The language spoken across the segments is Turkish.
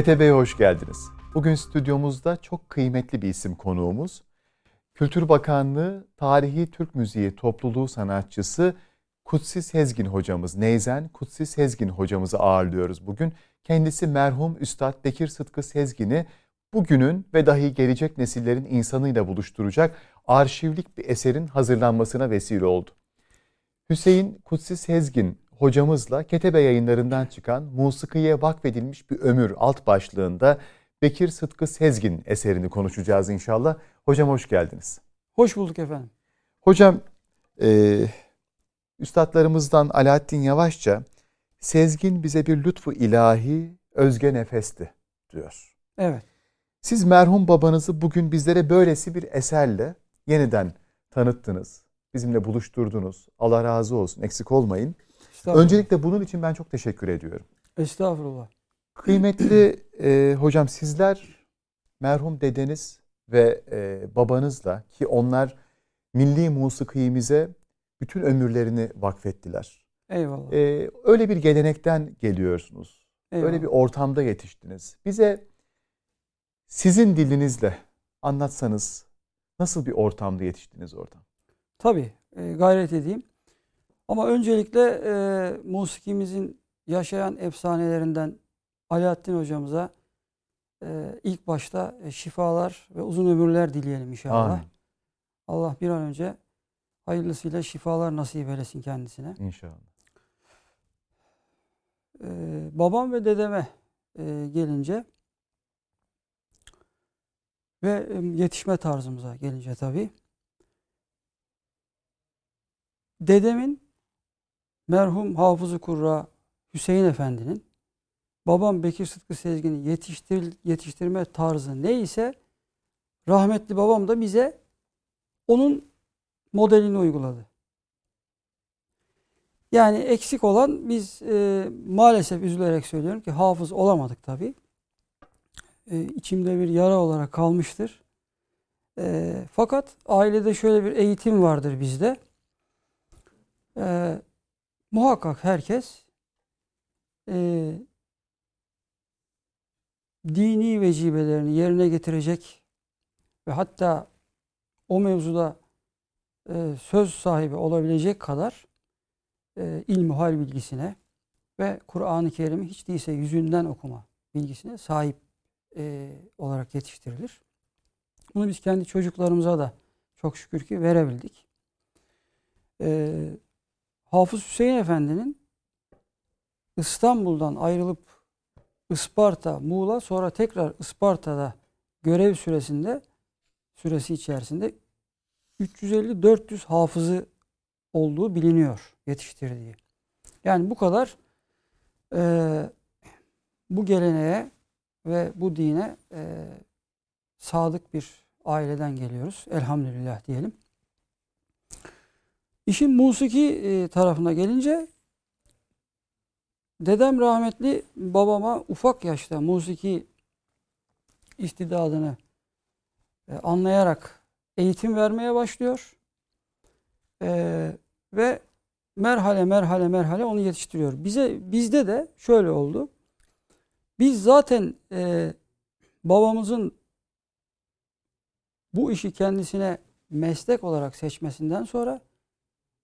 KTB'ye hoş geldiniz. Bugün stüdyomuzda çok kıymetli bir isim konuğumuz. Kültür Bakanlığı Tarihi Türk Müziği Topluluğu sanatçısı Kutsi Sezgin hocamız, Neyzen Kutsi Sezgin hocamızı ağırlıyoruz bugün. Kendisi merhum Üstad Bekir Sıtkı Sezgin'i bugünün ve dahi gelecek nesillerin insanıyla buluşturacak arşivlik bir eserin hazırlanmasına vesile oldu. Hüseyin Kutsi Sezgin hocamızla Ketebe yayınlarından çıkan Musikiye Vakfedilmiş Bir Ömür alt başlığında Bekir Sıtkı Sezgin eserini konuşacağız inşallah. Hocam hoş geldiniz. Hoş bulduk efendim. Hocam e, üstadlarımızdan Alaaddin Yavaşça Sezgin bize bir lütfu ilahi özge nefesti diyor. Evet. Siz merhum babanızı bugün bizlere böylesi bir eserle yeniden tanıttınız. Bizimle buluşturdunuz. Allah razı olsun. Eksik olmayın. Öncelikle bunun için ben çok teşekkür ediyorum. Estağfurullah. Kıymetli e, hocam sizler merhum dedeniz ve e, babanızla ki onlar milli musikimize bütün ömürlerini vakfettiler. Eyvallah. E, öyle bir gelenekten geliyorsunuz. Eyvallah. Öyle bir ortamda yetiştiniz. Bize sizin dilinizle anlatsanız nasıl bir ortamda yetiştiniz oradan? Tabii e, gayret edeyim. Ama öncelikle e, musikimizin yaşayan efsanelerinden Alaaddin hocamıza e, ilk başta e, şifalar ve uzun ömürler dileyelim inşallah. Amin. Allah bir an önce hayırlısıyla şifalar nasip eylesin kendisine. İnşallah. Ee, babam ve dedeme e, gelince ve e, yetişme tarzımıza gelince tabii. Dedemin merhum Hafızı Kurra Hüseyin Efendi'nin babam Bekir Sıtkı Sezgin'i yetiştir, yetiştirme tarzı neyse rahmetli babam da bize onun modelini uyguladı. Yani eksik olan biz e, maalesef üzülerek söylüyorum ki hafız olamadık tabi. E, içimde bir yara olarak kalmıştır. E, fakat ailede şöyle bir eğitim vardır bizde. E, muhakkak herkes e, dini vecibelerini yerine getirecek ve hatta o mevzuda e, söz sahibi olabilecek kadar e, ilmi hal bilgisine ve Kur'an-ı Kerim'i hiç değilse yüzünden okuma bilgisine sahip e, olarak yetiştirilir. Bunu biz kendi çocuklarımıza da çok şükür ki verebildik. E, Hafız Hüseyin Efendi'nin İstanbul'dan ayrılıp Isparta, Muğla sonra tekrar Isparta'da görev süresinde süresi içerisinde 350-400 hafızı olduğu biliniyor yetiştirdiği. Yani bu kadar e, bu geleneğe ve bu dine e, sadık bir aileden geliyoruz. Elhamdülillah diyelim. İşin musiki e, tarafına gelince dedem rahmetli babama ufak yaşta musiki istidadını e, anlayarak eğitim vermeye başlıyor. E, ve merhale merhale merhale onu yetiştiriyor. Bize bizde de şöyle oldu. Biz zaten e, babamızın bu işi kendisine meslek olarak seçmesinden sonra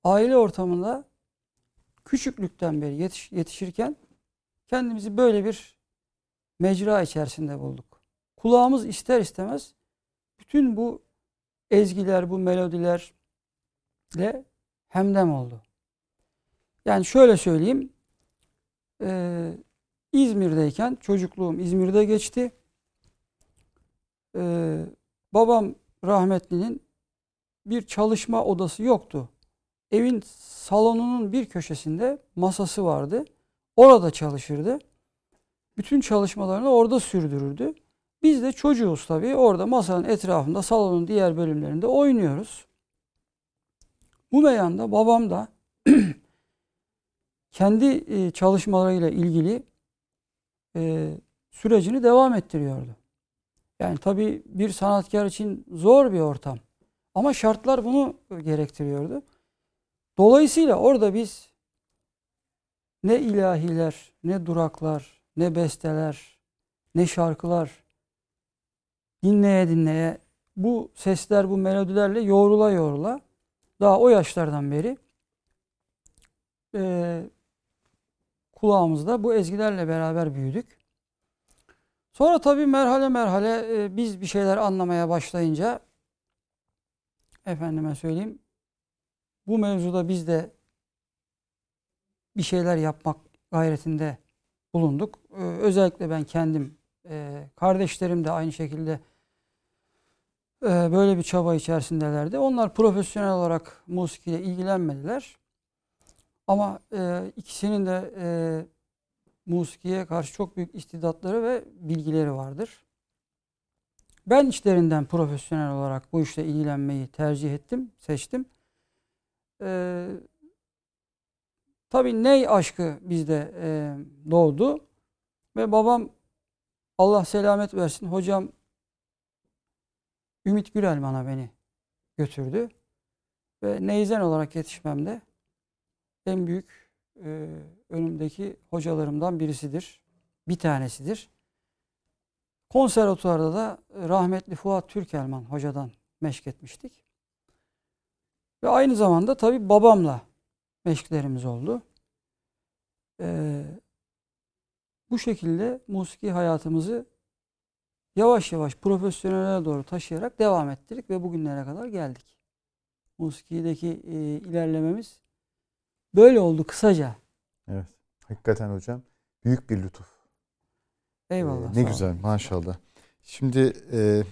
aile ortamında küçüklükten beri yetiş, yetişirken kendimizi böyle bir mecra içerisinde bulduk. Kulağımız ister istemez bütün bu ezgiler, bu melodilerle hemdem oldu. Yani şöyle söyleyeyim. E, İzmir'deyken çocukluğum İzmir'de geçti. E, babam rahmetlinin bir çalışma odası yoktu. Evin salonunun bir köşesinde masası vardı. Orada çalışırdı. Bütün çalışmalarını orada sürdürürdü. Biz de çocuğuz tabii. Orada masanın etrafında salonun diğer bölümlerinde oynuyoruz. Bu meyanda babam da kendi e, çalışmalarıyla ilgili e, sürecini devam ettiriyordu. Yani tabii bir sanatkar için zor bir ortam. Ama şartlar bunu gerektiriyordu. Dolayısıyla orada biz ne ilahiler, ne duraklar, ne besteler, ne şarkılar dinleye dinleye bu sesler, bu melodilerle yoğrula yoğrula daha o yaşlardan beri e, kulağımızda bu ezgilerle beraber büyüdük. Sonra tabii merhale merhale e, biz bir şeyler anlamaya başlayınca efendime söyleyeyim bu mevzuda biz de bir şeyler yapmak gayretinde bulunduk. Ee, özellikle ben kendim, e, kardeşlerim de aynı şekilde e, böyle bir çaba içerisindelerdi. Onlar profesyonel olarak musikiyle ilgilenmediler. Ama e, ikisinin de e, musikiye karşı çok büyük istidatları ve bilgileri vardır. Ben içlerinden profesyonel olarak bu işle ilgilenmeyi tercih ettim, seçtim. Ee, tabii ney aşkı bizde e, doğdu. Ve babam Allah selamet versin hocam Ümit Gürel bana beni götürdü. Ve neyzen olarak yetişmemde en büyük e, önümdeki hocalarımdan birisidir. Bir tanesidir. Konservatuvarda da rahmetli Fuat Türkelman hocadan meşk etmiştik. Ve aynı zamanda tabii babamla meşklerimiz oldu. Ee, bu şekilde musiki hayatımızı yavaş yavaş profesyonele doğru taşıyarak devam ettirdik ve bugünlere kadar geldik. Musikideki e, ilerlememiz böyle oldu kısaca. Evet. Hakikaten hocam büyük bir lütuf. Eyvallah. Ee, ne güzel olun. maşallah. Şimdi e,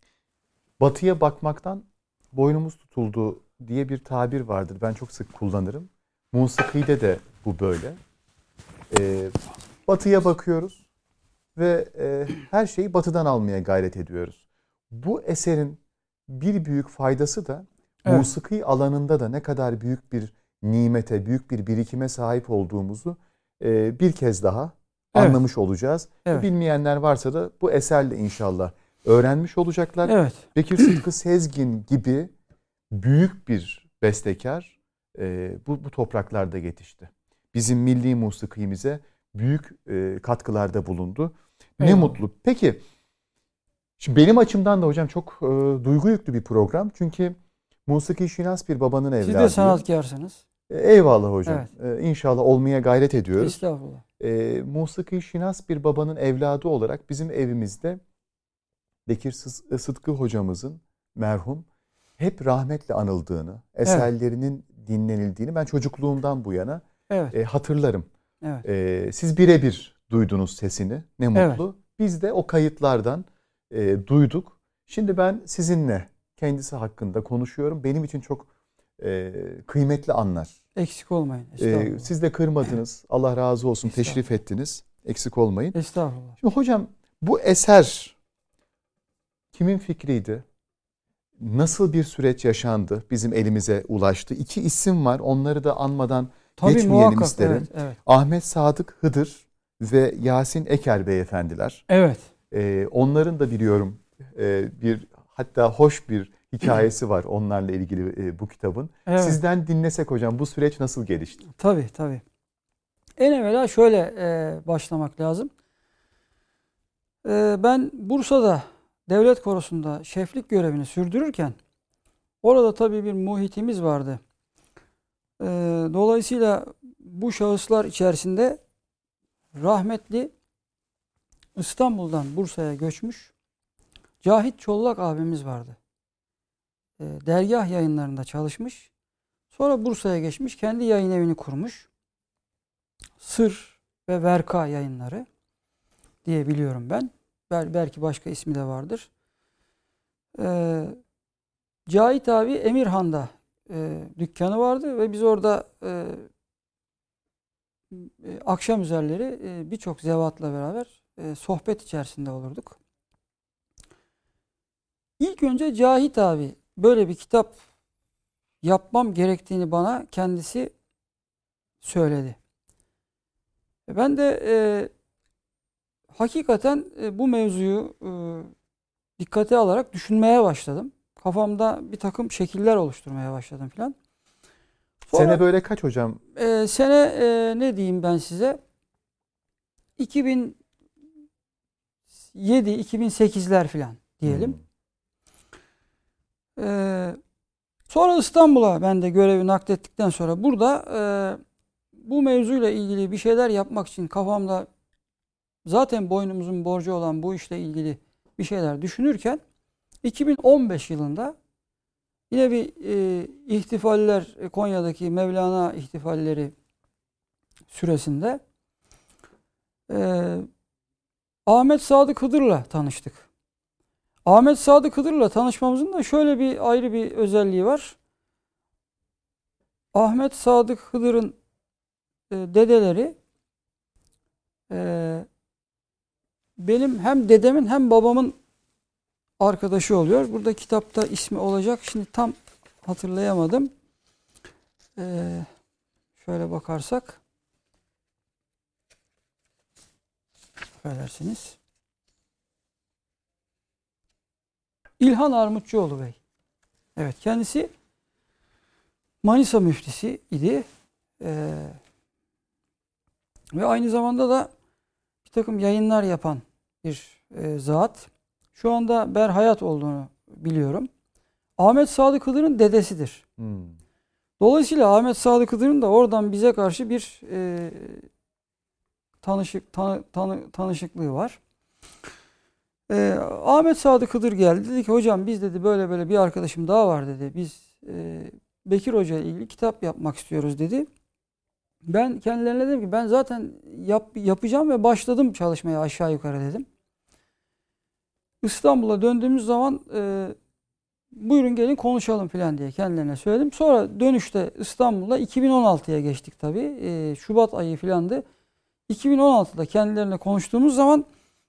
batıya bakmaktan boynumuz tutuldu diye bir tabir vardır. Ben çok sık kullanırım. Musikide de bu böyle. E, batıya bakıyoruz ve e, her şeyi batıdan almaya gayret ediyoruz. Bu eserin bir büyük faydası da evet. musiki alanında da ne kadar büyük bir nimete, büyük bir birikime sahip olduğumuzu e, bir kez daha evet. anlamış olacağız. Evet. Bilmeyenler varsa da bu eserle inşallah öğrenmiş olacaklar. Evet. Bekir Sıtkı Sezgin gibi büyük bir bestekar e, bu, bu topraklarda yetişti. Bizim milli musikimize büyük e, katkılarda bulundu. Ne Eyvallah. mutlu. Peki şimdi benim açımdan da hocam çok e, duygu yüklü bir program. Çünkü musiki şinas bir babanın evladı. Siz de sanatkarsınız. E, eyvallah hocam. Evet. E, inşallah olmaya gayret ediyoruz. Estağfurullah. E, musiki şinas bir babanın evladı olarak bizim evimizde Bekir Sıtkı hocamızın merhum hep rahmetle anıldığını, eserlerinin evet. dinlenildiğini ben çocukluğumdan bu yana evet. e, hatırlarım. Evet. E, siz birebir duydunuz sesini. Ne mutlu. Evet. Biz de o kayıtlardan e, duyduk. Şimdi ben sizinle kendisi hakkında konuşuyorum. Benim için çok e, kıymetli anlar. Eksik olmayın. E, siz de kırmadınız. Allah razı olsun. Teşrif ettiniz. Eksik olmayın. Estağfurullah. Şimdi hocam bu eser kimin fikriydi? Nasıl bir süreç yaşandı bizim elimize ulaştı? İki isim var onları da anmadan Tabii, geçmeyelim muhakkak, isterim. Evet, evet. Ahmet Sadık Hıdır ve Yasin Eker beyefendiler. Evet. Ee, onların da biliyorum e, bir hatta hoş bir hikayesi var onlarla ilgili e, bu kitabın. Evet. Sizden dinlesek hocam bu süreç nasıl gelişti? Tabii tabii. En evvela şöyle e, başlamak lazım. E, ben Bursa'da devlet korosunda şeflik görevini sürdürürken orada tabii bir muhitimiz vardı. Ee, dolayısıyla bu şahıslar içerisinde rahmetli İstanbul'dan Bursa'ya göçmüş Cahit Çollak abimiz vardı. Ee, dergah yayınlarında çalışmış. Sonra Bursa'ya geçmiş. Kendi yayın evini kurmuş. Sır ve Verka yayınları diye biliyorum ben. Bel belki başka ismi de vardır. Ee, Cahit abi Emirhan'da e, dükkanı vardı ve biz orada e, e, akşam üzerleri e, birçok zevatla beraber e, sohbet içerisinde olurduk. İlk önce Cahit abi böyle bir kitap yapmam gerektiğini bana kendisi söyledi. Ben de e, hakikaten e, bu mevzuyu e, dikkate alarak düşünmeye başladım. Kafamda bir takım şekiller oluşturmaya başladım filan. Sene böyle kaç hocam? E, sene e, ne diyeyim ben size? 2000 2007-2008'ler falan diyelim. Hmm. Ee, sonra İstanbul'a ben de görevi naklettikten sonra burada e, bu mevzuyla ilgili bir şeyler yapmak için kafamda zaten boynumuzun borcu olan bu işle ilgili bir şeyler düşünürken 2015 yılında yine bir e, ihtifaller e, Konya'daki Mevlana ihtifalleri süresinde e, Ahmet Sadık Hıdır'la tanıştık. Ahmet Sadık Hıdır'la tanışmamızın da şöyle bir ayrı bir özelliği var. Ahmet Sadık Hıdır'ın e, dedeleri e, benim hem dedemin hem babamın arkadaşı oluyor. Burada kitapta ismi olacak. Şimdi tam hatırlayamadım. Ee, şöyle bakarsak affedersiniz. İlhan Armutçuoğlu Bey. Evet kendisi Manisa müftisi idi. Ee, ve aynı zamanda da bir takım yayınlar yapan bir e, zat. Şu anda berhayat olduğunu biliyorum. Ahmet Sadık Hıdır'ın dedesidir. Hmm. Dolayısıyla Ahmet Sadık Hıdır'ın da oradan bize karşı bir e, tanışık tanı, tanı, tanışıklığı var. E, Ahmet Sadık Hıdır geldi. Dedi ki hocam biz dedi böyle böyle bir arkadaşım daha var dedi. Biz e, Bekir Hoca ile ilgili kitap yapmak istiyoruz dedi. Ben kendilerine dedim ki ben zaten yap, yapacağım ve başladım çalışmaya aşağı yukarı dedim. İstanbul'a döndüğümüz zaman e, buyurun gelin konuşalım falan diye kendilerine söyledim. Sonra dönüşte İstanbul'da 2016'ya geçtik tabii. E, Şubat ayı filandı. 2016'da kendilerine konuştuğumuz zaman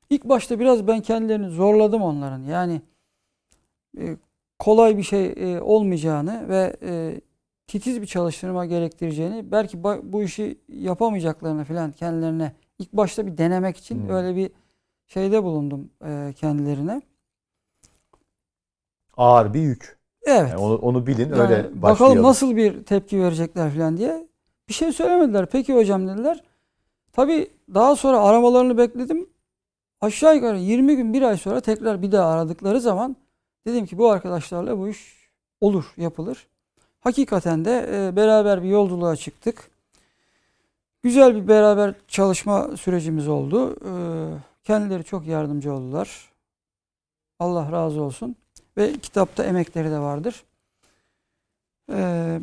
ilk başta biraz ben kendilerini zorladım onların. Yani e, kolay bir şey e, olmayacağını ve e, titiz bir çalıştırma gerektireceğini, belki bu işi yapamayacaklarını falan kendilerine ilk başta bir denemek için Hmm. öyle bir şeyde bulundum e, kendilerine. Ağır bir yük. Evet. Yani onu, onu bilin Yani öyle bakalım başlayalım. nasıl bir tepki verecekler falan diye. Bir şey söylemediler. Peki hocam dediler. Tabii daha sonra aramalarını bekledim. Aşağı yukarı 20 gün bir ay sonra tekrar bir daha aradıkları zaman dedim ki bu arkadaşlarla bu iş olur, yapılır. Hakikaten de e, beraber bir yolculuğa çıktık. Güzel bir beraber çalışma sürecimiz oldu. E, kendileri çok yardımcı oldular. Allah razı olsun. Ve kitapta emekleri de vardır. E,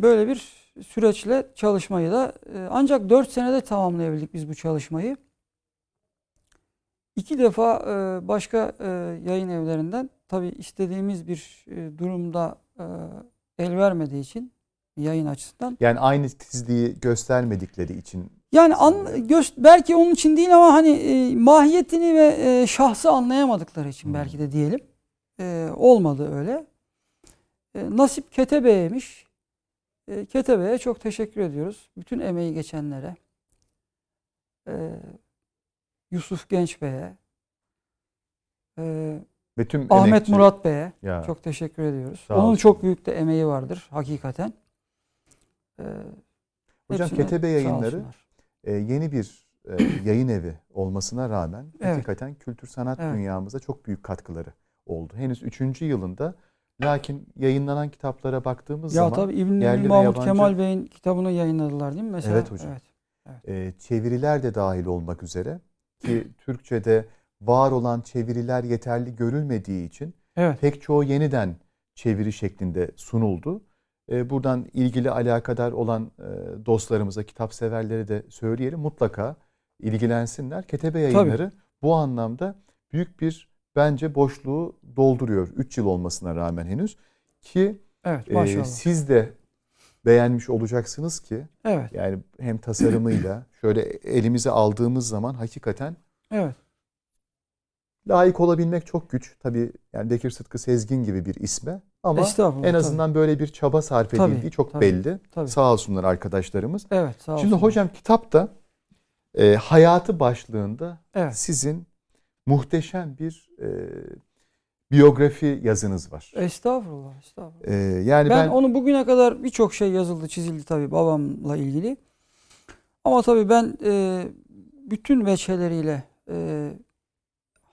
böyle bir süreçle çalışmayı da e, ancak 4 senede tamamlayabildik biz bu çalışmayı. İki defa e, başka e, yayın evlerinden tabi istediğimiz bir e, durumda e, el vermediği için yayın açısından. Yani aynı titizliği göstermedikleri için Yani an, belki onun için değil ama hani e, mahiyetini ve e, şahsı anlayamadıkları için Hmm. belki de diyelim. E, olmadı öyle. E, nasip Ketebe'ymiş. E, Ketebe'ye çok teşekkür ediyoruz. Bütün emeği geçenlere. E, Yusuf Genç Bey'e. e, ve tüm Ahmet emekçi- Murat Bey'e ya, çok teşekkür ediyoruz. Sağ Onun olsun. çok büyük de emeği vardır hakikaten. E, Hocam Ketebe Yayınları yeni bir e, yayın evi olmasına rağmen Evet. hakikaten kültür sanat Evet. dünyamıza çok büyük katkıları oldu. Henüz 3. yılında lakin yayınlanan kitaplara baktığımız Ya zaman tabii İbn Mahmut yabancı- Kemal Bey'in kitabını yayınladılar değil mi mesela? Evet hocam. Evet. e, çeviriler de dahil olmak üzere ki Türkçe'de var olan çeviriler yeterli görülmediği için Evet. pek çoğu yeniden çeviri şeklinde sunuldu. E, buradan ilgili alakadar olan e, dostlarımıza, kitap severlere de söyleyelim mutlaka ilgilensinler. Ketebe yayınları bu anlamda büyük bir bence boşluğu dolduruyor. 3 yıl olmasına rağmen henüz ki Evet e, siz de beğenmiş olacaksınız ki evet. yani hem tasarımıyla şöyle elimize aldığımız zaman hakikaten Evet. layık olabilmek çok güç. Tabii yani Bekir Sıtkı Sezgin gibi bir isme ama en tabii. azından böyle bir çaba sarf Tabii, edildiği çok tabii, belli. tabii. Sağ olsunlar arkadaşlarımız. Evet sağ Şimdi olsunlar. hocam kitapta e, hayatı başlığında Evet. sizin muhteşem bir e, biyografi yazınız var. Estağfurullah. Estağfurullah. E, yani ben, ben, onu bugüne kadar birçok şey yazıldı, çizildi tabii babamla ilgili. Ama tabii ben e, bütün veçeleriyle e,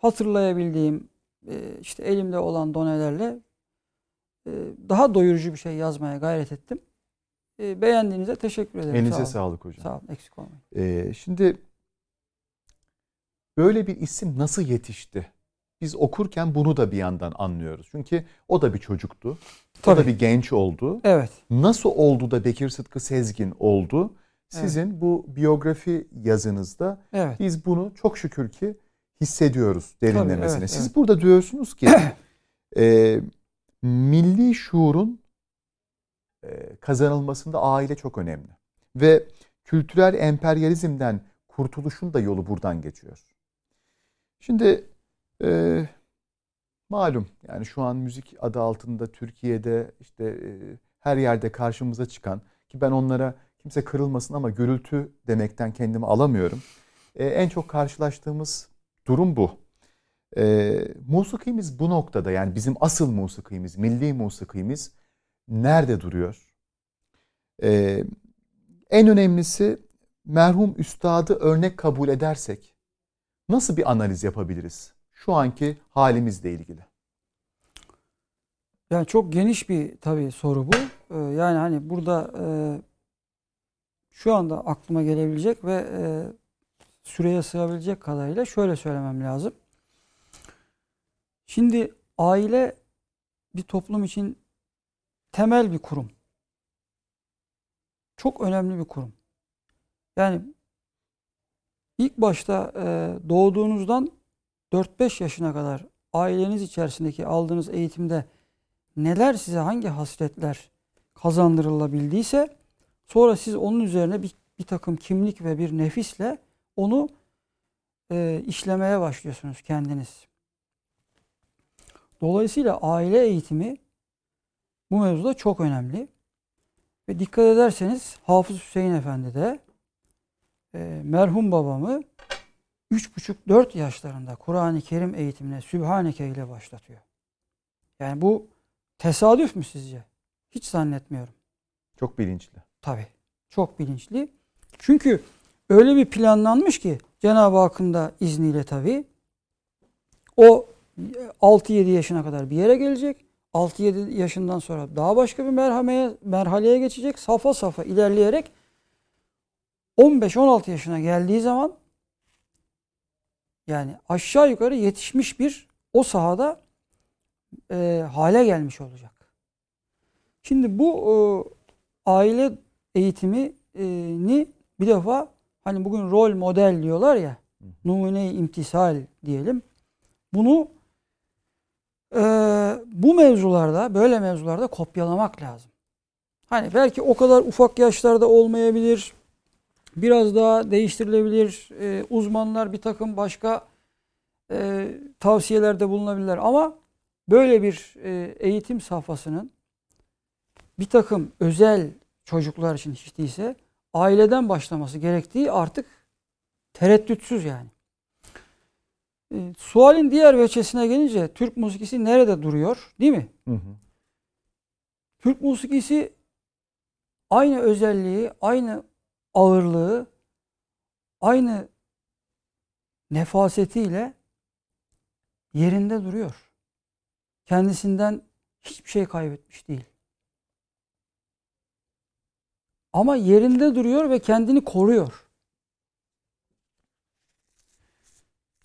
hatırlayabildiğim e, işte elimde olan donelerle daha doyurucu bir şey yazmaya gayret ettim. E, beğendiğinize teşekkür ederim. Elinize Sağ olun. sağlık hocam. Sağ olun. Eksik olmayın. Ee, şimdi böyle bir isim nasıl yetişti? Biz okurken bunu da bir yandan anlıyoruz. Çünkü o da bir çocuktu. O da Tabii. bir genç oldu. Evet. Nasıl oldu da Bekir Sıtkı Sezgin oldu? Sizin bu biyografi yazınızda Evet. biz bunu çok şükür ki hissediyoruz derinlemesine. evet, Siz evet. burada diyorsunuz ki e, milli şuurun e, kazanılmasında aile çok önemli. Ve kültürel emperyalizmden kurtuluşun da yolu buradan geçiyor. Şimdi e, malum yani şu an müzik adı altında Türkiye'de işte e, her yerde karşımıza çıkan ki ben onlara kimse kırılmasın ama gürültü demekten kendimi alamıyorum. E, en çok karşılaştığımız durum bu. E, musikimiz bu noktada yani bizim asıl musikimiz, milli musikimiz nerede duruyor? E, en önemlisi merhum üstadı örnek kabul edersek nasıl bir analiz yapabiliriz? Şu anki halimizle ilgili. Yani çok geniş bir tabii soru bu. Ee, yani hani burada e, şu anda aklıma gelebilecek ve e, süreye sığabilecek kadarıyla şöyle söylemem lazım. Şimdi aile bir toplum için temel bir kurum. Çok önemli bir kurum. Yani ilk başta e, doğduğunuzdan 4-5 yaşına kadar aileniz içerisindeki aldığınız eğitimde neler size hangi hasletler kazandırılabildiyse sonra siz onun üzerine bir, bir takım kimlik ve bir nefisle onu e, işlemeye başlıyorsunuz kendiniz. Dolayısıyla aile eğitimi bu mevzuda çok önemli. Ve dikkat ederseniz Hafız Hüseyin Efendi de e, merhum babamı 3,5-4 yaşlarında Kur'an-ı Kerim eğitimine Sübhaneke ile başlatıyor. Yani bu tesadüf mü sizce? Hiç zannetmiyorum. Çok bilinçli. Tabii. Çok bilinçli. Çünkü öyle bir planlanmış ki Cenab-ı Hakk'ın da izniyle tabii o 6-7 yaşına kadar bir yere gelecek. 6-7 yaşından sonra daha başka bir merhameye, merhaleye geçecek. Safa safa ilerleyerek 15-16 yaşına geldiği zaman yani aşağı yukarı yetişmiş bir o sahada e, hale gelmiş olacak. Şimdi bu e, aile eğitimini bir defa hani bugün rol model diyorlar ya numune imtisal diyelim. Bunu e, bu mevzularda böyle mevzularda kopyalamak lazım. Hani belki o kadar ufak yaşlarda olmayabilir. Biraz daha değiştirilebilir. E, uzmanlar bir takım başka e, tavsiyelerde bulunabilirler. Ama böyle bir e, eğitim safhasının bir takım özel çocuklar için hiç değilse aileden başlaması gerektiği artık tereddütsüz yani. E, sualin diğer veçesine gelince Türk musikisi nerede duruyor değil mi? Hı hı. Türk musikisi aynı özelliği, aynı ağırlığı, aynı nefasetiyle yerinde duruyor. Kendisinden hiçbir şey kaybetmiş değil. Ama yerinde duruyor ve kendini koruyor.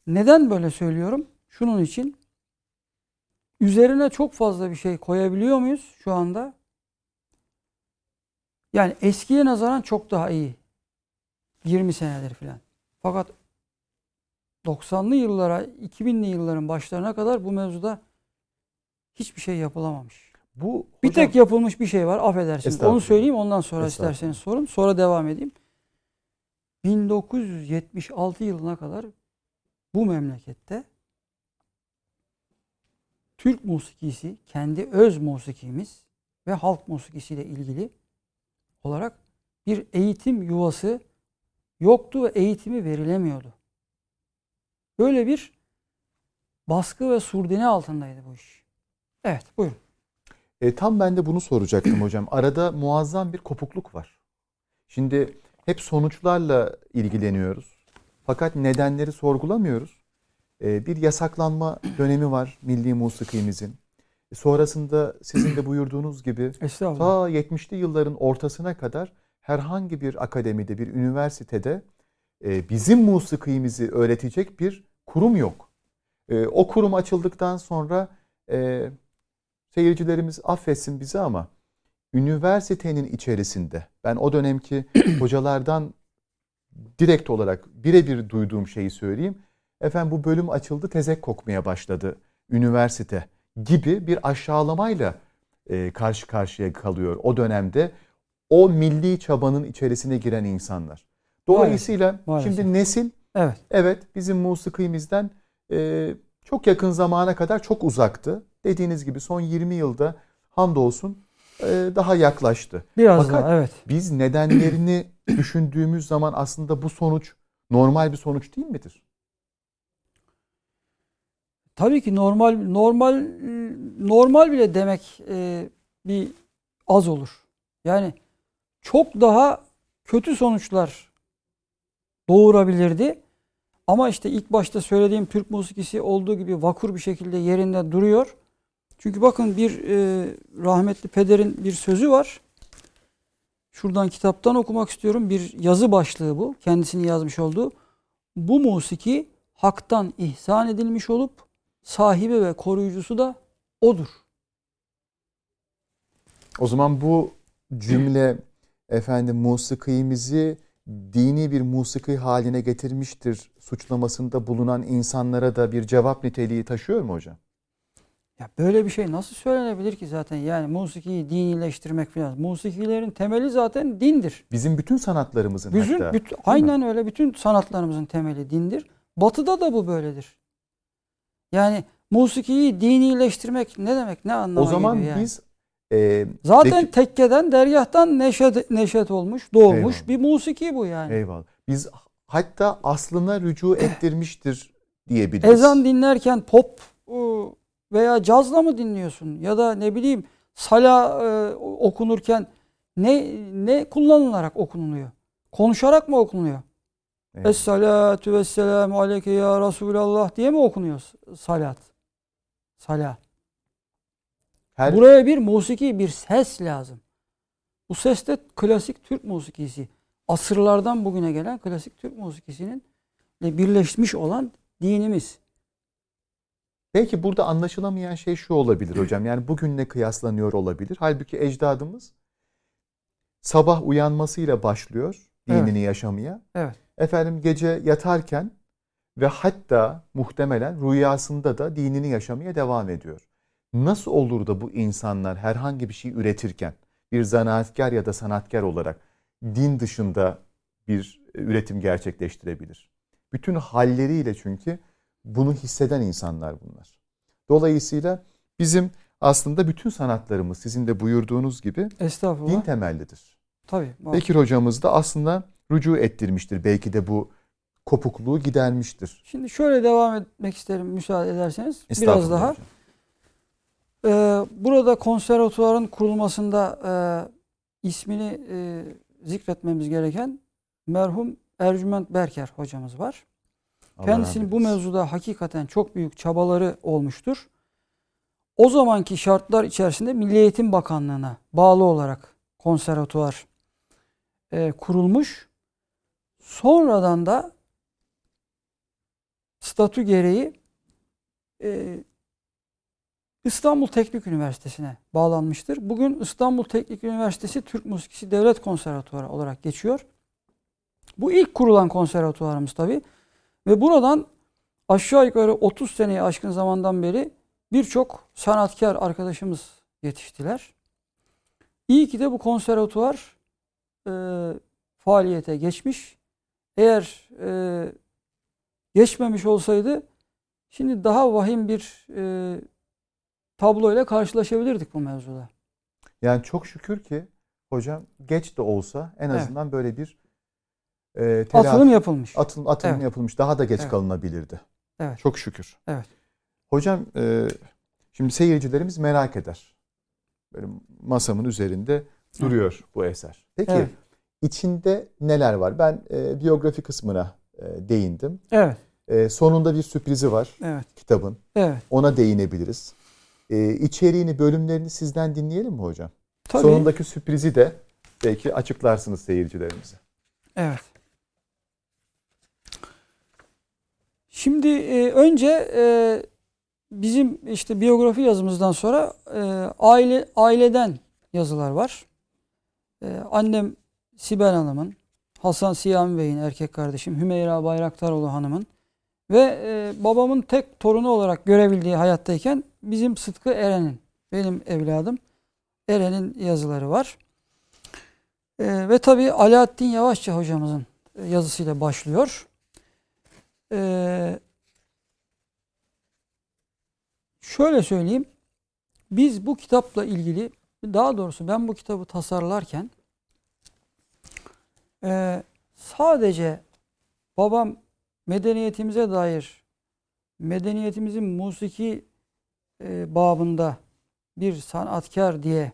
Neden böyle söylüyorum? Şunun için. Üzerine çok fazla bir şey koyabiliyor muyuz şu anda? Yani eskiye nazaran çok daha iyi. 20 senedir filan. Fakat 90'lı yıllara, 2000'li yılların başlarına kadar bu mevzuda hiçbir şey yapılamamış. Bu Bir hocam- tek yapılmış bir şey var. Affedersiniz. Onu söyleyeyim ondan sonra isterseniz sorun. Sonra devam edeyim. 1976 yılına kadar bu memlekette Türk musikisi, kendi öz musikimiz ve halk musikisiyle ilgili olarak bir eğitim yuvası yoktu ve eğitimi verilemiyordu. Böyle bir baskı ve surdine altındaydı bu iş. Evet, buyurun. E, tam ben de bunu soracaktım hocam. Arada muazzam bir kopukluk var. Şimdi hep sonuçlarla ilgileniyoruz. Fakat nedenleri sorgulamıyoruz. e, bir yasaklanma dönemi var milli musikimizin. Sonrasında sizin de buyurduğunuz gibi ta 70'li yılların ortasına kadar herhangi bir akademide, bir üniversitede e, bizim musikimizi öğretecek bir kurum yok. E, o kurum açıldıktan sonra e, seyircilerimiz affetsin bizi ama üniversitenin içerisinde ben o dönemki hocalardan direkt olarak birebir duyduğum şeyi söyleyeyim. Efendim bu bölüm açıldı tezek kokmaya başladı üniversite gibi bir aşağılamayla e, karşı karşıya kalıyor o dönemde o milli çabanın içerisine giren insanlar. Dolayısıyla maalesef, maalesef. şimdi nesil evet, evet bizim musikimizden e, çok yakın zamana kadar çok uzaktı. Dediğiniz gibi son 20 yılda hamdolsun daha yaklaştı. Biraz Fakat daha evet. Biz nedenlerini düşündüğümüz zaman aslında bu sonuç normal bir sonuç değil midir? Tabii ki normal normal normal bile demek e, bir az olur. Yani çok daha kötü sonuçlar doğurabilirdi. Ama işte ilk başta söylediğim Türk musikisi olduğu gibi vakur bir şekilde yerinde duruyor. Çünkü bakın bir e, rahmetli pederin bir sözü var. Şuradan kitaptan okumak istiyorum. Bir yazı başlığı bu. Kendisini yazmış olduğu. Bu musiki haktan ihsan edilmiş olup sahibi ve koruyucusu da odur. O zaman bu cümle efendim musikimizi dini bir musiki haline getirmiştir suçlamasında bulunan insanlara da bir cevap niteliği taşıyor mu hocam? Ya böyle bir şey nasıl söylenebilir ki zaten? Yani musikiyi dinileştirmek falan. Musikilerin temeli zaten dindir. Bizim bütün sanatlarımızın bütün, hatta. Bütün, aynen mi? öyle. Bütün sanatlarımızın temeli dindir. Batı'da da bu böyledir. Yani musikiyi dinileştirmek ne demek? Ne anlama O zaman yani? biz e, Zaten peki, tekkeden, deryahtan neşet, neşet olmuş, doğmuş eyvallah. bir musiki bu yani. Eyvallah. Biz hatta aslına rücu ettirmiştir diyebiliriz. Ezan dinlerken pop veya cazla mı dinliyorsun? Ya da ne bileyim sala e, okunurken ne ne kullanılarak okunuluyor? Konuşarak mı okunuyor? Evet. Es-salatu vesselamu aleyke ya Resulallah diye mi okunuyor salat? Salat. Her... Buraya bir musiki, bir ses lazım. Bu ses de klasik Türk musikisi. Asırlardan bugüne gelen klasik Türk musikisinin birleşmiş olan dinimiz. Belki burada anlaşılamayan şey şu olabilir hocam. Yani bugünle kıyaslanıyor olabilir. Halbuki ecdadımız sabah uyanmasıyla başlıyor dinini evet. yaşamaya. Evet. Efendim gece yatarken ve hatta muhtemelen rüyasında da dinini yaşamaya devam ediyor. Nasıl olur da bu insanlar herhangi bir şey üretirken bir zanaatkar ya da sanatkar olarak din dışında bir üretim gerçekleştirebilir? Bütün halleriyle çünkü bunu hisseden insanlar bunlar. Dolayısıyla bizim aslında bütün sanatlarımız sizin de buyurduğunuz gibi din temellidir. Tabii. Bekir hocamız da aslında rücu ettirmiştir. Belki de bu kopukluğu gidermiştir. Şimdi şöyle devam etmek isterim müsaade ederseniz. Biraz daha. Ee, burada konservatuvarın kurulmasında e, ismini e, zikretmemiz gereken merhum Ercüment Berker hocamız var. Kendisinin bu mevzuda hakikaten çok büyük çabaları olmuştur. O zamanki şartlar içerisinde Milli Eğitim Bakanlığı'na bağlı olarak konservatuvar e, kurulmuş. Sonradan da statü gereği e, İstanbul Teknik Üniversitesi'ne bağlanmıştır. Bugün İstanbul Teknik Üniversitesi Türk Musikisi Devlet Konservatuvarı olarak geçiyor. Bu ilk kurulan konservatuvarımız tabii. Ve buradan aşağı yukarı 30 seneyi aşkın zamandan beri birçok sanatkar arkadaşımız yetiştiler. İyi ki de bu konservatuvar e, faaliyete geçmiş. Eğer e, geçmemiş olsaydı şimdi daha vahim bir e, tabloyla karşılaşabilirdik bu mevzuda. Yani çok şükür ki hocam geç de olsa en azından evet. böyle bir e, telafi, atılım yapılmış. Atılım, atılım evet. yapılmış. Daha da geç evet. kalınabilirdi. Evet. Çok şükür. Evet. Hocam e, şimdi seyircilerimiz merak eder. Böyle masamın üzerinde duruyor evet. bu eser. Peki evet. içinde neler var? Ben e, biyografi kısmına e, değindim. Evet. E, sonunda bir sürprizi var Evet. kitabın. Evet. Ona değinebiliriz. E, içeriğini, bölümlerini sizden dinleyelim mi hocam? Tabii. Sonundaki sürprizi de belki açıklarsınız seyircilerimize. Evet. Şimdi e, önce e, bizim işte biyografi yazımızdan sonra e, aile aileden yazılar var. E, annem Sibel Hanım'ın, Hasan Siyami Bey'in erkek kardeşim Hümeyra Bayraktaroğlu Hanım'ın ve e, babamın tek torunu olarak görebildiği hayattayken bizim Sıtkı Eren'in, benim evladım Eren'in yazıları var. E, ve tabii Alaaddin Yavaşça hocamızın yazısıyla başlıyor. E, şöyle söyleyeyim. Biz bu kitapla ilgili, daha doğrusu ben bu kitabı tasarlarken e, sadece babam medeniyetimize dair medeniyetimizin musiki e, babında bir sanatkar diye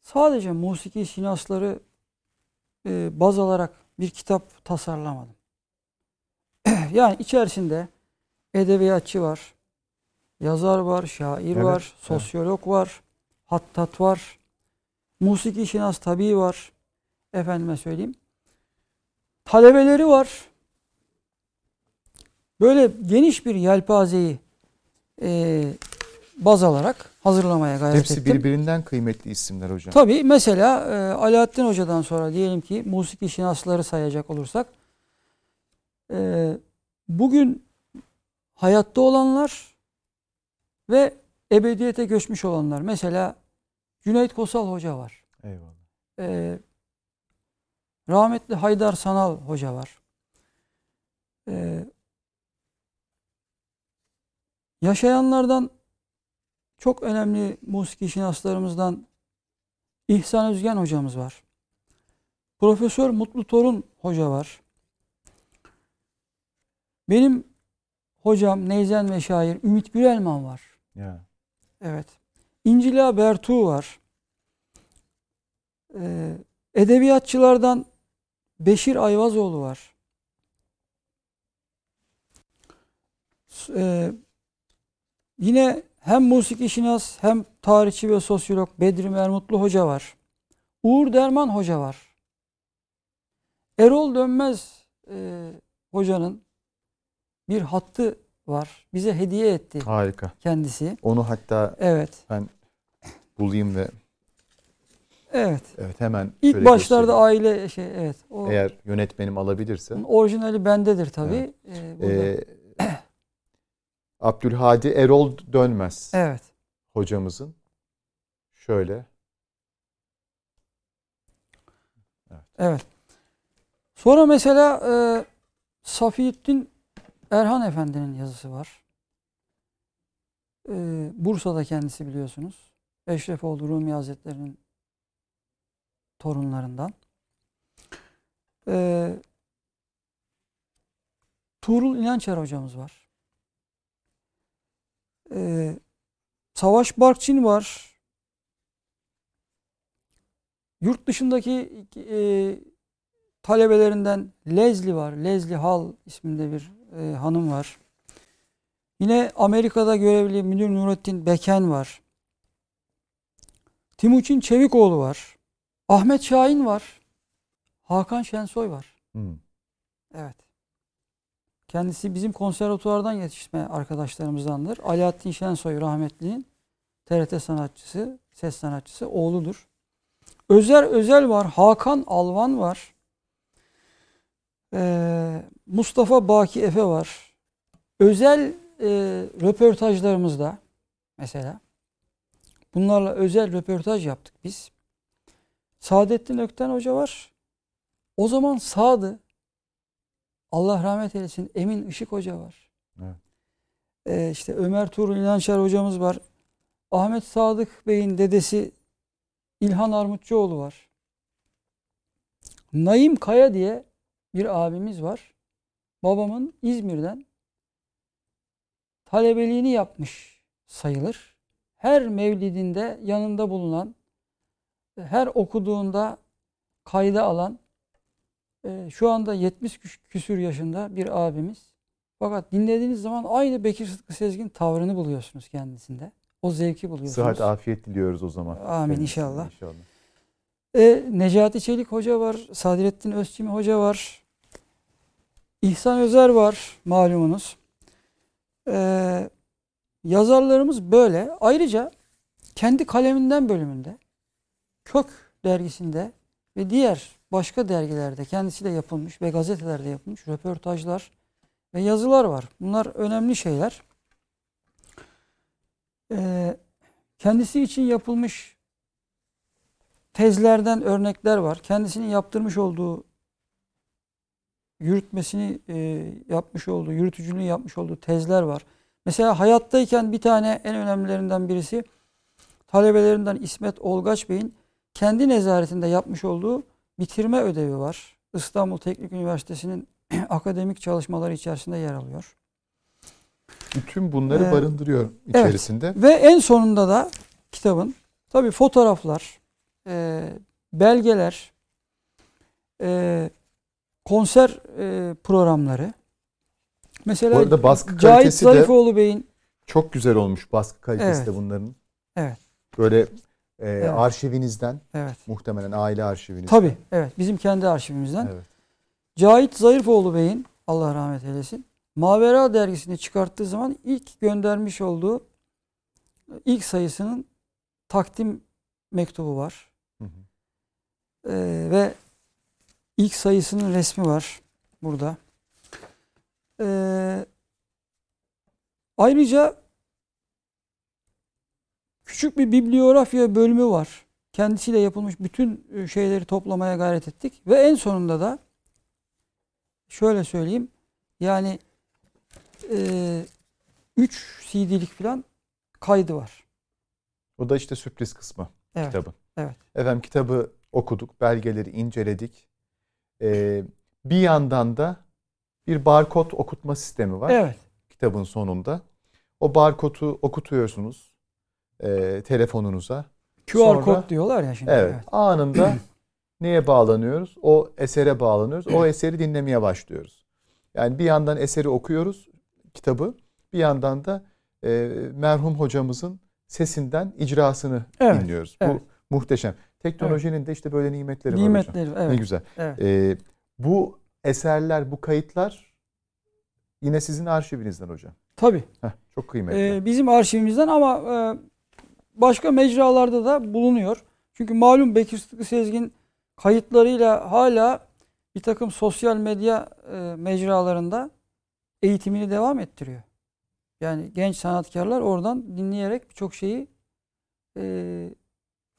sadece musiki sinasları e, baz alarak bir kitap tasarlamadım. Yani içerisinde edebiyatçı var, yazar var, şair Evet, var, evet. sosyolog var, hattat var, musiki şinas tabii var. Efendime söyleyeyim. Talebeleri var. Böyle geniş bir yelpazeyi e, baz alarak hazırlamaya gayret Hepsi ettim. birbirinden kıymetli isimler hocam. Tabii mesela e, Alaaddin Hoca'dan sonra diyelim ki musiki şinasları sayacak olursak e, bugün hayatta olanlar ve ebediyete göçmüş olanlar. Mesela Cüneyt Kosal Hoca var. Eyvallah. E, rahmetli Haydar Sanal Hoca var. E, yaşayanlardan çok önemli musiki şinaslarımızdan İhsan Özgen hocamız var. Profesör Mutlu Torun hoca var. Benim hocam Neyzen ve şair Ümit Gürelman var. Ya. Evet. İncila Bertu var. Ee, edebiyatçılardan Beşir Ayvazoğlu var. Ee, yine hem musiki şinas hem tarihçi ve sosyolog Bedri Mermutlu Hoca var. Uğur Derman Hoca var. Erol Dönmez e, Hoca'nın bir hattı var. Bize hediye etti Harika. kendisi. Onu hatta Evet. ben bulayım ve Evet. evet hemen İlk şöyle başlarda göstereyim. aile şey evet. O eğer yönetmenim alabilirse orijinali bendedir tabii. Ee, burada. Ee, Abdülhadi Erol Dönmez evet. hocamızın şöyle Evet. Sonra mesela e, Safiettin Erhan Efendi'nin yazısı var. E, Bursa'da kendisi biliyorsunuz. Eşrefoğlu Rumi Hazretleri'nin torunlarından. E, Tuğrul İnançer hocamız var. E, Savaş Barkçin var. Yurt dışındaki e, talebelerinden Leslie var. Leslie Hall isminde bir e, hanım var. Yine Amerika'da görevli Münir Nurettin Beken var. Timuçin Çevikoğlu var. Ahmet Şahin var. Hakan Şensoy var. hmm, Evet. Kendisi bizim konservatuvardan yetişme arkadaşlarımızdandır. Alaaddin Şensoy rahmetlinin TRT sanatçısı, ses sanatçısı oğludur. Özer Özel var. Hakan Alvan var. Ee, Mustafa Baki Efe var. Özel e, röportajlarımızda mesela bunlarla özel röportaj yaptık biz. Saadettin Ökten Hoca var. O zaman sağdı. Allah rahmet eylesin. Emin Işık Hoca var. Evet. Ee, işte Ömer Tuğrul İnançer hocamız var. Ahmet Sadık Bey'in dedesi İlhan Armutçuoğlu var. Naim Kaya diye bir abimiz var. Babamın İzmir'den talebeliğini yapmış sayılır. Her mevlidinde yanında bulunan, her okuduğunda kayda alan, e, şu anda 70 küs- küsür yaşında bir abimiz. Fakat dinlediğiniz zaman aynı Bekir Sıtkı Sezgin tavrını buluyorsunuz kendisinde. O zevki buluyorsunuz. Sıhhat, afiyet diliyoruz o zaman. Amin inşallah. inşallah. E, Necati Çelik Hoca var, Sadrettin Özçimi Hoca var, İhsan Özer var malumunuz. E, yazarlarımız böyle. Ayrıca kendi kaleminden bölümünde Kök dergisinde ve diğer başka dergilerde kendisiyle yapılmış ve gazetelerde yapılmış röportajlar ve yazılar var. Bunlar önemli şeyler. Ee, kendisi için yapılmış tezlerden örnekler var. Kendisinin yaptırmış olduğu yürütmesini e, yapmış olduğu, yürütücülüğünü yapmış olduğu tezler var. Mesela hayattayken bir tane en önemlilerinden birisi talebelerinden İsmet Olgaç Bey'in kendi nezaretinde yapmış olduğu bitirme ödevi var. İstanbul Teknik Üniversitesi'nin akademik çalışmaları içerisinde yer alıyor. Bütün bunları Ee, barındırıyor içerisinde. Evet. Ve en sonunda da kitabın tabi fotoğraflar, e, belgeler, e, konser e, programları. Mesela Bu arada baskı Cahit Zarifoğlu Bey'in Çok güzel olmuş baskı kalitesi Evet. de bunların. Evet. Böyle e, Evet. arşivinizden evet. muhtemelen aile arşivinizden. Tabi evet bizim kendi arşivimizden. Evet. Cahit Zarifoğlu Bey'in Allah rahmet eylesin Mavera dergisini çıkarttığı zaman ilk göndermiş olduğu ilk sayısının takdim mektubu var. Hı hı. Ee, ve ilk sayısının resmi var burada. Ee, ayrıca küçük bir bibliografya bölümü var. Kendisiyle yapılmış bütün e, şeyleri toplamaya gayret ettik. Ve en sonunda da şöyle söyleyeyim. Yani 3 CD'lik falan kaydı var. O da işte sürpriz kısmı Evet. kitabın. Evet. Efendim kitabı okuduk, belgeleri inceledik. Ee, bir yandan da bir barkod okutma sistemi var Evet. kitabın sonunda. O barkodu okutuyorsunuz e, telefonunuza. QR Sonra- kod diyorlar ya şimdi. Evet. Anında neye bağlanıyoruz? O esere bağlanıyoruz. O eseri dinlemeye başlıyoruz. Yani bir yandan eseri okuyoruz, kitabı. Bir yandan da e, merhum hocamızın sesinden icrasını Evet, dinliyoruz. evet. Bu muhteşem. Teknolojinin de işte böyle nimetleri var hocam. Nimetleri. Evet. Ne güzel. evet. E, bu eserler, bu kayıtlar yine sizin arşivinizden hocam. Tabii. Heh, çok kıymetli. Ee, bizim arşivimizden ama e, başka mecralarda da bulunuyor. Çünkü malum Bekir Sıtkı Sezgin kayıtlarıyla hala bir takım sosyal medya e, mecralarında eğitimini devam ettiriyor. Yani genç sanatkarlar oradan dinleyerek birçok şeyi e,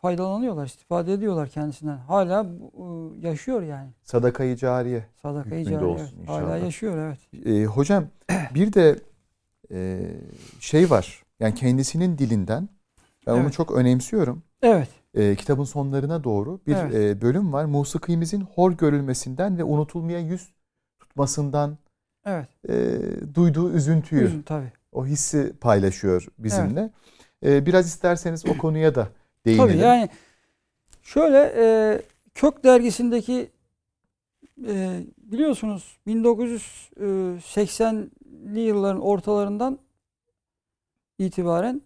faydalanıyorlar, istifade ediyorlar kendisinden. Hala e, yaşıyor yani. Sadakayı cariye. Sadakayı cariye. olsun evet. Hala yaşıyor evet. E, hocam bir de e, şey var. Yani kendisinin dilinden ben onu Evet. çok önemsiyorum. Evet. E, kitabın sonlarına doğru bir Evet. e, bölüm var. Musikimizin hor görülmesinden ve unutulmaya yüz tutmasından Evet. e, duyduğu üzüntüyü, Üzüm tabii. o hissi paylaşıyor bizimle. E, biraz isterseniz o konuya da değinelim. Tabii yani şöyle e, Kök dergisindeki e, biliyorsunuz 1980'li yılların ortalarından itibaren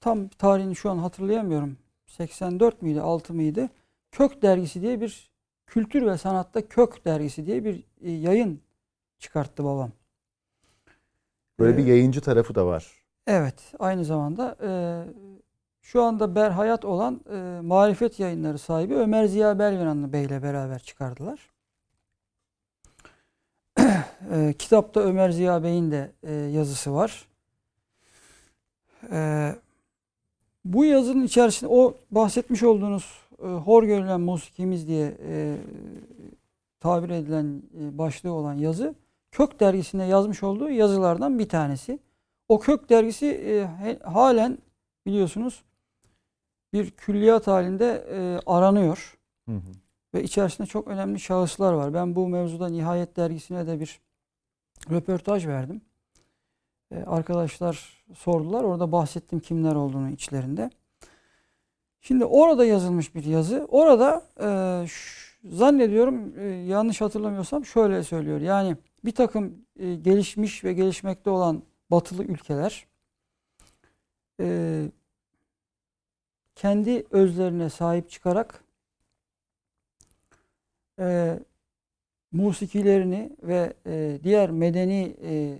tam tarihini şu an hatırlayamıyorum. 84 müydü 6 mıydı? Kök dergisi diye bir kültür ve sanatta Kök dergisi diye bir e, yayın çıkarttı babam. Böyle bir E, yayıncı tarafı da var. Evet, aynı zamanda e, şu anda berhayat olan e, Marifet Yayınları sahibi Ömer Ziya Belvenanlı Bey ile beraber çıkardılar. e, kitapta Ömer Ziya Bey'in de e, yazısı var. E, bu yazının içerisinde o bahsetmiş olduğunuz e, hor görülen musikimiz diye e, tabir edilen e, başlığı olan yazı Kök dergisinde yazmış olduğu yazılardan bir tanesi. O Kök dergisi e, halen biliyorsunuz bir külliyat halinde e, aranıyor Hı hı. ve içerisinde çok önemli şahıslar var. Ben bu mevzuda Nihayet dergisine de bir röportaj verdim. E, arkadaşlar sordular. Orada bahsettim kimler olduğunu içlerinde. Şimdi orada yazılmış bir yazı. Orada e, zannediyorum e, yanlış hatırlamıyorsam şöyle söylüyor. Yani bir takım e, gelişmiş ve gelişmekte olan batılı ülkeler e, kendi özlerine sahip çıkarak e, musikilerini ve e, diğer medeni e,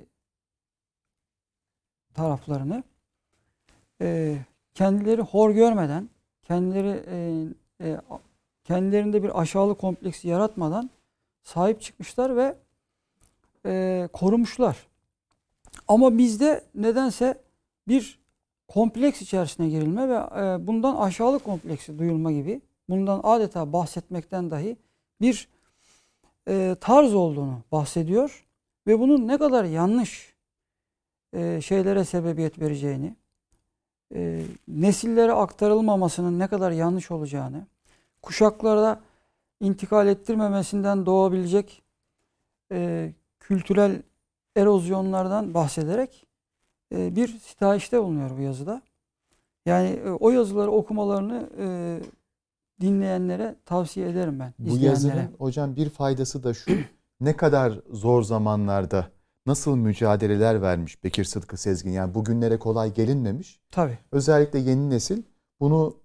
taraflarını e, kendileri hor görmeden, kendileri e, e, kendilerinde bir aşağılık kompleksi yaratmadan sahip çıkmışlar ve e, korumuşlar. Ama bizde nedense bir kompleks içerisine girilme ve e, bundan aşağılık kompleksi duyulma gibi, bundan adeta bahsetmekten dahi bir e, tarz olduğunu bahsediyor ve bunun ne kadar yanlış e, şeylere sebebiyet vereceğini, nesillere aktarılmamasının ne kadar yanlış olacağını, kuşaklarda intikal ettirmemesinden doğabilecek kültürel erozyonlardan bahsederek e, bir sitayişte bulunuyor bu yazıda. Yani e, o yazıları okumalarını e, dinleyenlere tavsiye ederim ben. Bu yazının hocam bir faydası da şu. ne kadar zor zamanlarda nasıl mücadeleler vermiş Bekir Sıtkı Sezgin. Yani bugünlere kolay gelinmemiş. Tabii. Özellikle yeni nesil bunu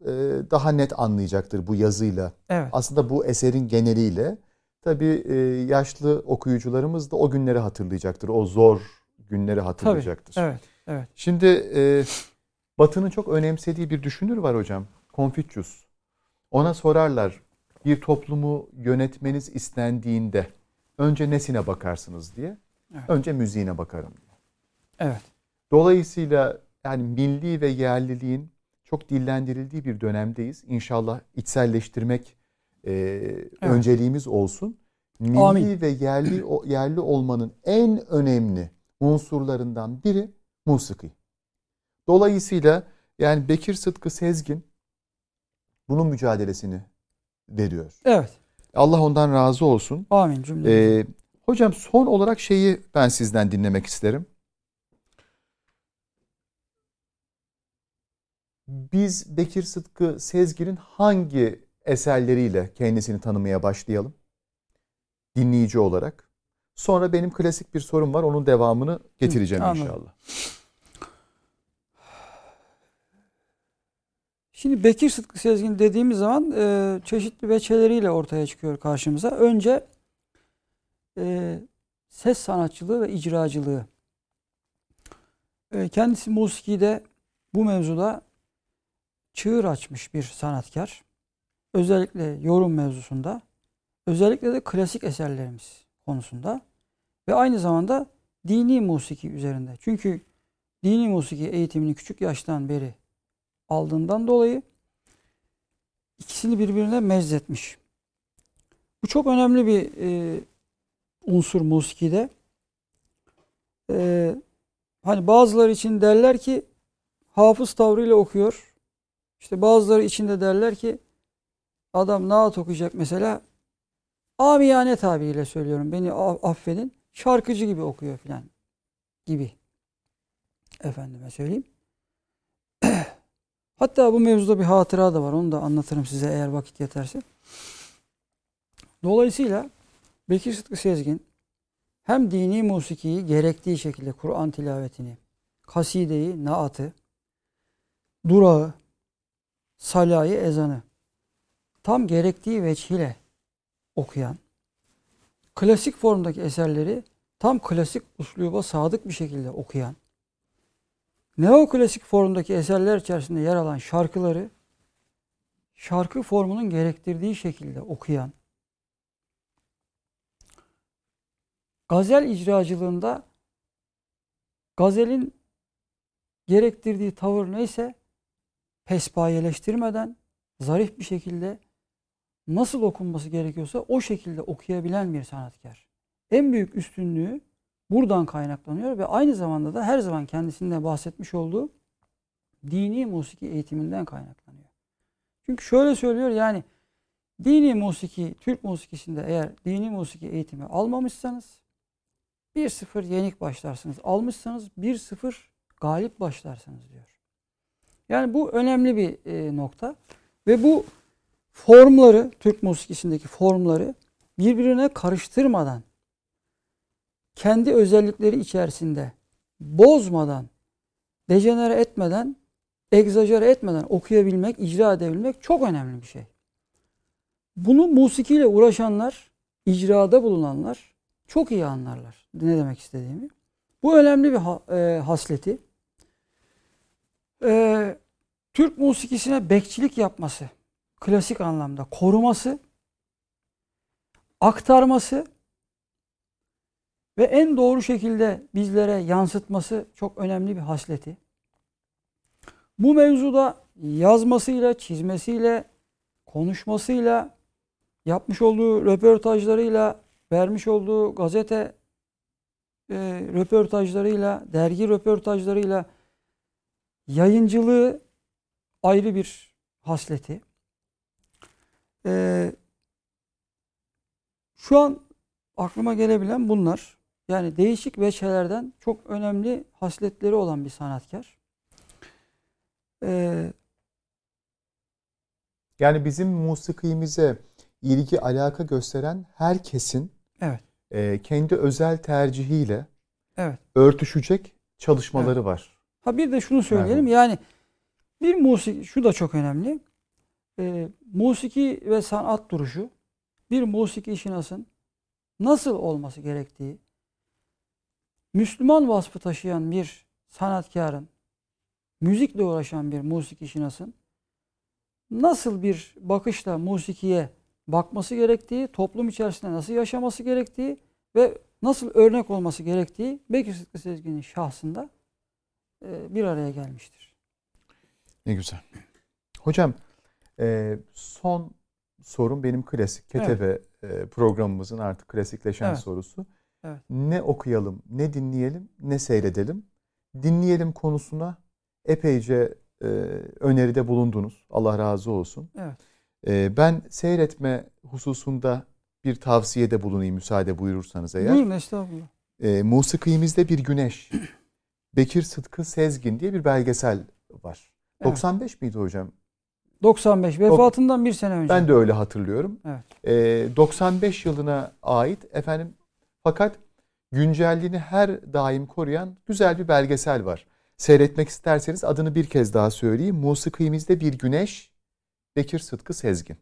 e, daha net anlayacaktır bu yazıyla. Evet. Aslında bu eserin geneliyle. Tabii e, yaşlı okuyucularımız da o günleri hatırlayacaktır. O zor günleri hatırlayacaktır. Tabii. Evet. Evet. Şimdi e, Batı'nın çok önemsediği bir düşünür var hocam. Confucius. Ona sorarlar bir toplumu yönetmeniz istendiğinde önce nesine bakarsınız diye. Evet. Önce müziğine bakarım diye. Evet. Dolayısıyla yani milli ve yerliliğin çok dillendirildiği bir dönemdeyiz. İnşallah içselleştirmek e, evet. önceliğimiz olsun. Milli Amin. ve yerli yerli olmanın en önemli unsurlarından biri musiki. Dolayısıyla yani Bekir Sıtkı Sezgin bunun mücadelesini veriyor. Evet. Allah ondan razı olsun. Amin cümle. Ee, hocam son olarak şeyi ben sizden dinlemek isterim. Biz Bekir Sıtkı Sezgin'in hangi eserleriyle kendisini tanımaya başlayalım? Dinleyici olarak. Sonra benim klasik bir sorum var. Onun devamını getireceğim Hı, inşallah. Şimdi Bekir Sıtkı Sezgin dediğimiz zaman e, çeşitli veçeleriyle ortaya çıkıyor karşımıza. Önce e, ses sanatçılığı ve icracılığı. E, kendisi musikide bu mevzuda çığır açmış bir sanatkar. Özellikle yorum mevzusunda. Özellikle de klasik eserlerimiz konusunda. Ve aynı zamanda dini musiki üzerinde. Çünkü dini musiki eğitimini küçük yaştan beri aldığından dolayı ikisini birbirine mezzetmiş. Bu çok önemli bir e, unsur musikide. E, hani bazıları için derler ki hafız tavrıyla okuyor. İşte bazıları için de derler ki adam naat okuyacak mesela amiyane tabiriyle söylüyorum beni affedin şarkıcı gibi okuyor filan gibi efendime söyleyeyim. Hatta bu mevzuda bir hatıra da var. Onu da anlatırım size eğer vakit yeterse. Dolayısıyla Bekir Sıtkı Sezgin hem dini musikiyi gerektiği şekilde Kur'an tilavetini, kasideyi, naatı, durağı, salayı, ezanı tam gerektiği veçhiyle okuyan, klasik formdaki eserleri tam klasik usluba sadık bir şekilde okuyan, neoklasik formdaki eserler içerisinde yer alan şarkıları şarkı formunun gerektirdiği şekilde okuyan, gazel icracılığında gazelin gerektirdiği tavır neyse pespayeleştirmeden zarif bir şekilde nasıl okunması gerekiyorsa o şekilde okuyabilen bir sanatkar. En büyük üstünlüğü buradan kaynaklanıyor ve aynı zamanda da her zaman kendisinde bahsetmiş olduğu dini musiki eğitiminden kaynaklanıyor. Çünkü şöyle söylüyor yani dini musiki, Türk musikisinde eğer dini musiki eğitimi almamışsanız 1-0 yenik başlarsınız. Almışsanız 1-0 galip başlarsınız diyor. Yani bu önemli bir e, nokta. Ve bu formları, Türk musikisindeki formları birbirine karıştırmadan kendi özellikleri içerisinde bozmadan, dejenere etmeden, egzajere etmeden okuyabilmek, icra edebilmek çok önemli bir şey. Bunu musikiyle uğraşanlar, icrada bulunanlar çok iyi anlarlar ne demek istediğimi. Bu önemli bir e, hasleti. E, Türk musikisine bekçilik yapması, klasik anlamda koruması, aktarması ve en doğru şekilde bizlere yansıtması çok önemli bir hasleti. Bu mevzuda yazmasıyla, çizmesiyle, konuşmasıyla, yapmış olduğu röportajlarıyla, vermiş olduğu gazete e, röportajlarıyla, dergi röportajlarıyla yayıncılığı ayrı bir hasleti. E, şu an aklıma gelebilen bunlar. Yani değişik veçelerden çok önemli hasletleri olan bir sanatkar. Ee, yani bizim musikimize ilgi alaka gösteren herkesin evet. e, kendi özel tercihiyle evet. örtüşecek çalışmaları evet. var. Ha bir de şunu söyleyelim Merhaba. yani bir musiki şu da çok önemli. E, musiki ve sanat duruşu bir musiki işinasın nasıl olması gerektiği Müslüman vasfı taşıyan bir sanatkarın müzikle uğraşan bir musiki işinasın nasıl bir bakışla musikiye bakması gerektiği, toplum içerisinde nasıl yaşaması gerektiği ve nasıl örnek olması gerektiği Bekir Sıtkı Sezgin'in şahsında e, bir araya gelmiştir. Ne güzel. Hocam e, son sorum benim klasik Ketebe evet. programımızın artık klasikleşen evet. sorusu. Evet. Ne okuyalım, ne dinleyelim, ne seyredelim. Dinleyelim konusuna epeyce e, öneride bulundunuz. Allah razı olsun. Evet. E, ben seyretme hususunda bir tavsiyede bulunayım müsaade buyurursanız eğer. Buyurun estağfurullah. E, Musikimizde Bir Güneş. Bekir Sıtkı Sezgin diye bir belgesel var. Evet. 95 miydi hocam? 95 vefatından bir sene önce. Ben de öyle hatırlıyorum. Evet. E, 95 yılına ait efendim fakat güncelliğini her daim koruyan güzel bir belgesel var. Seyretmek isterseniz adını bir kez daha söyleyeyim. Musikimizde Bir Güneş Bekir Sıtkı Sezgin.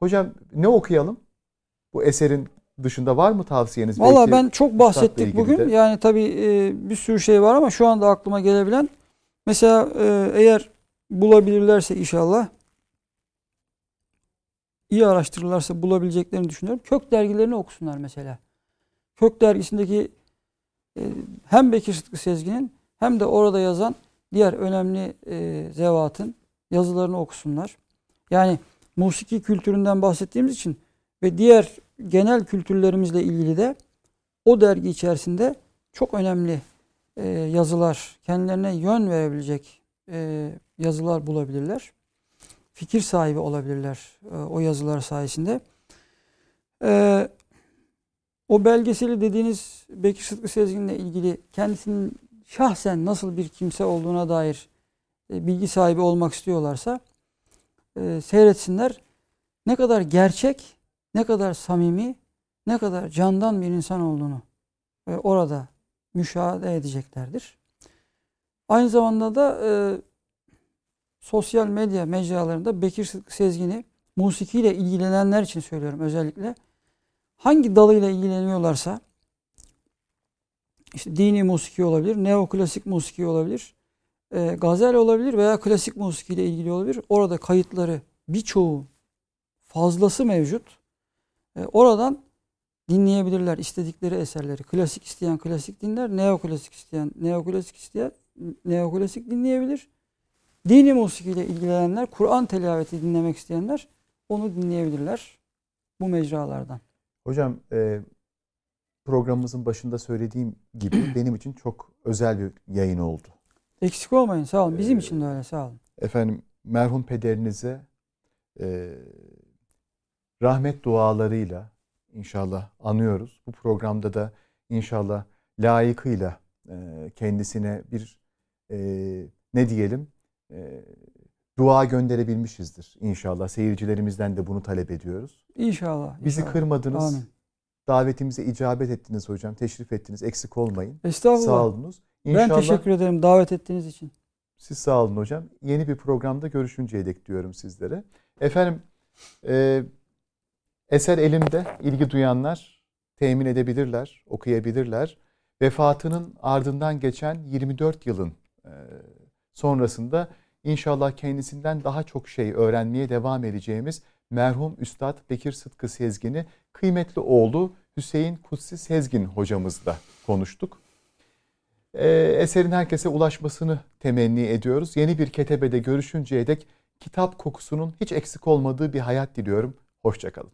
Hocam ne okuyalım? Bu eserin dışında var mı tavsiyeniz? Valla ben çok bahsettik bugün. De. Yani tabii e, bir sürü şey var ama şu anda aklıma gelebilen mesela e, eğer bulabilirlerse inşallah iyi araştırırlarsa bulabileceklerini düşünüyorum. Kök dergilerini okusunlar mesela. Kök dergisindeki e, hem Bekir Sıtkı Sezgin'in hem de orada yazan diğer önemli e, zevatın yazılarını okusunlar. Yani musiki kültüründen bahsettiğimiz için ve diğer genel kültürlerimizle ilgili de o dergi içerisinde çok önemli e, yazılar, kendilerine yön verebilecek e, yazılar bulabilirler. Fikir sahibi olabilirler e, o yazılar sayesinde. E, o belgeseli dediğiniz Bekir Sıtkı Sezgin'le ilgili kendisinin şahsen nasıl bir kimse olduğuna dair e, bilgi sahibi olmak istiyorlarsa e, seyretsinler. Ne kadar gerçek, ne kadar samimi, ne kadar candan bir insan olduğunu e, orada müşahede edeceklerdir. Aynı zamanda da e, sosyal medya mecralarında Bekir Sezgin'i musikiyle ilgilenenler için söylüyorum özellikle. Hangi dalıyla ilgileniyorlarsa işte dini musiki olabilir, neoklasik musiki olabilir, e, gazel olabilir veya klasik musikiyle ilgili olabilir. Orada kayıtları birçoğu fazlası mevcut. E, oradan dinleyebilirler istedikleri eserleri. Klasik isteyen klasik dinler, neoklasik isteyen neoklasik isteyen neoklasik dinleyebilir. Dini musikiyle ilgilenenler, Kur'an telaveti dinlemek isteyenler onu dinleyebilirler bu mecralardan. Hocam e, programımızın başında söylediğim gibi benim için çok özel bir yayın oldu. Eksik olmayın sağ olun. Bizim ee, için de öyle sağ olun. Efendim merhum pederinize e, rahmet dualarıyla inşallah anıyoruz. Bu programda da inşallah layıkıyla e, kendisine bir e, ne diyelim e, dua gönderebilmişizdir inşallah. Seyircilerimizden de bunu talep ediyoruz. İnşallah. Bizi inşallah. kırmadınız. Amin. Davetimize icabet ettiniz hocam. Teşrif ettiniz. Eksik olmayın. Estağfurullah. Sağ olunuz. İnşallah, ben teşekkür ederim davet ettiğiniz için. Siz sağ olun hocam. Yeni bir programda görüşünceye dek diyorum sizlere. Efendim e, eser elimde. ilgi duyanlar temin edebilirler, okuyabilirler. Vefatının ardından geçen 24 yılın sonrasında inşallah kendisinden daha çok şey öğrenmeye devam edeceğimiz merhum Üstad Bekir Sıtkı Sezgin'i kıymetli oğlu Hüseyin Kutsi Sezgin hocamızla konuştuk. E, eserin herkese ulaşmasını temenni ediyoruz. Yeni bir ketebede görüşünceye dek kitap kokusunun hiç eksik olmadığı bir hayat diliyorum. Hoşçakalın.